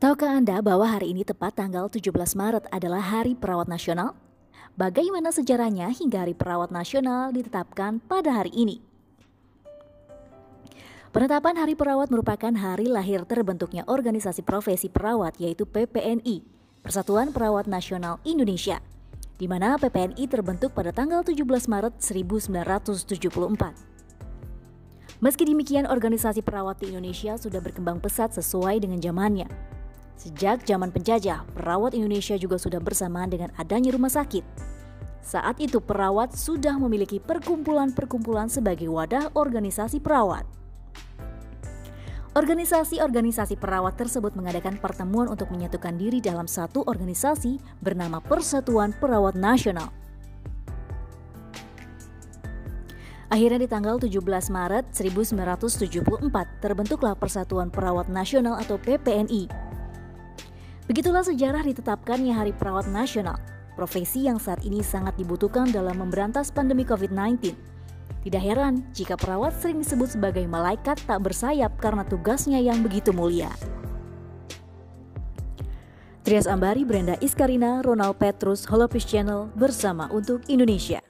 Tahukah Anda bahwa hari ini tepat tanggal 17 Maret adalah Hari Perawat Nasional? Bagaimana sejarahnya hingga Hari Perawat Nasional ditetapkan pada hari ini? Penetapan Hari Perawat merupakan hari lahir terbentuknya organisasi profesi perawat yaitu PPNI, Persatuan Perawat Nasional Indonesia, di mana PPNI terbentuk pada tanggal 17 Maret 1974. Meski demikian, organisasi perawat di Indonesia sudah berkembang pesat sesuai dengan zamannya. Sejak zaman penjajah, perawat Indonesia juga sudah bersamaan dengan adanya rumah sakit. Saat itu perawat sudah memiliki perkumpulan-perkumpulan sebagai wadah organisasi perawat. Organisasi-organisasi perawat tersebut mengadakan pertemuan untuk menyatukan diri dalam satu organisasi bernama Persatuan Perawat Nasional. Akhirnya di tanggal 17 Maret 1974 terbentuklah Persatuan Perawat Nasional atau PPNI. Begitulah sejarah ditetapkannya Hari Perawat Nasional, profesi yang saat ini sangat dibutuhkan dalam memberantas pandemi COVID-19. Tidak heran jika perawat sering disebut sebagai malaikat tak bersayap karena tugasnya yang begitu mulia. Trias Ambari, Brenda Iskarina, Ronald Petrus, Holopis Channel bersama untuk Indonesia.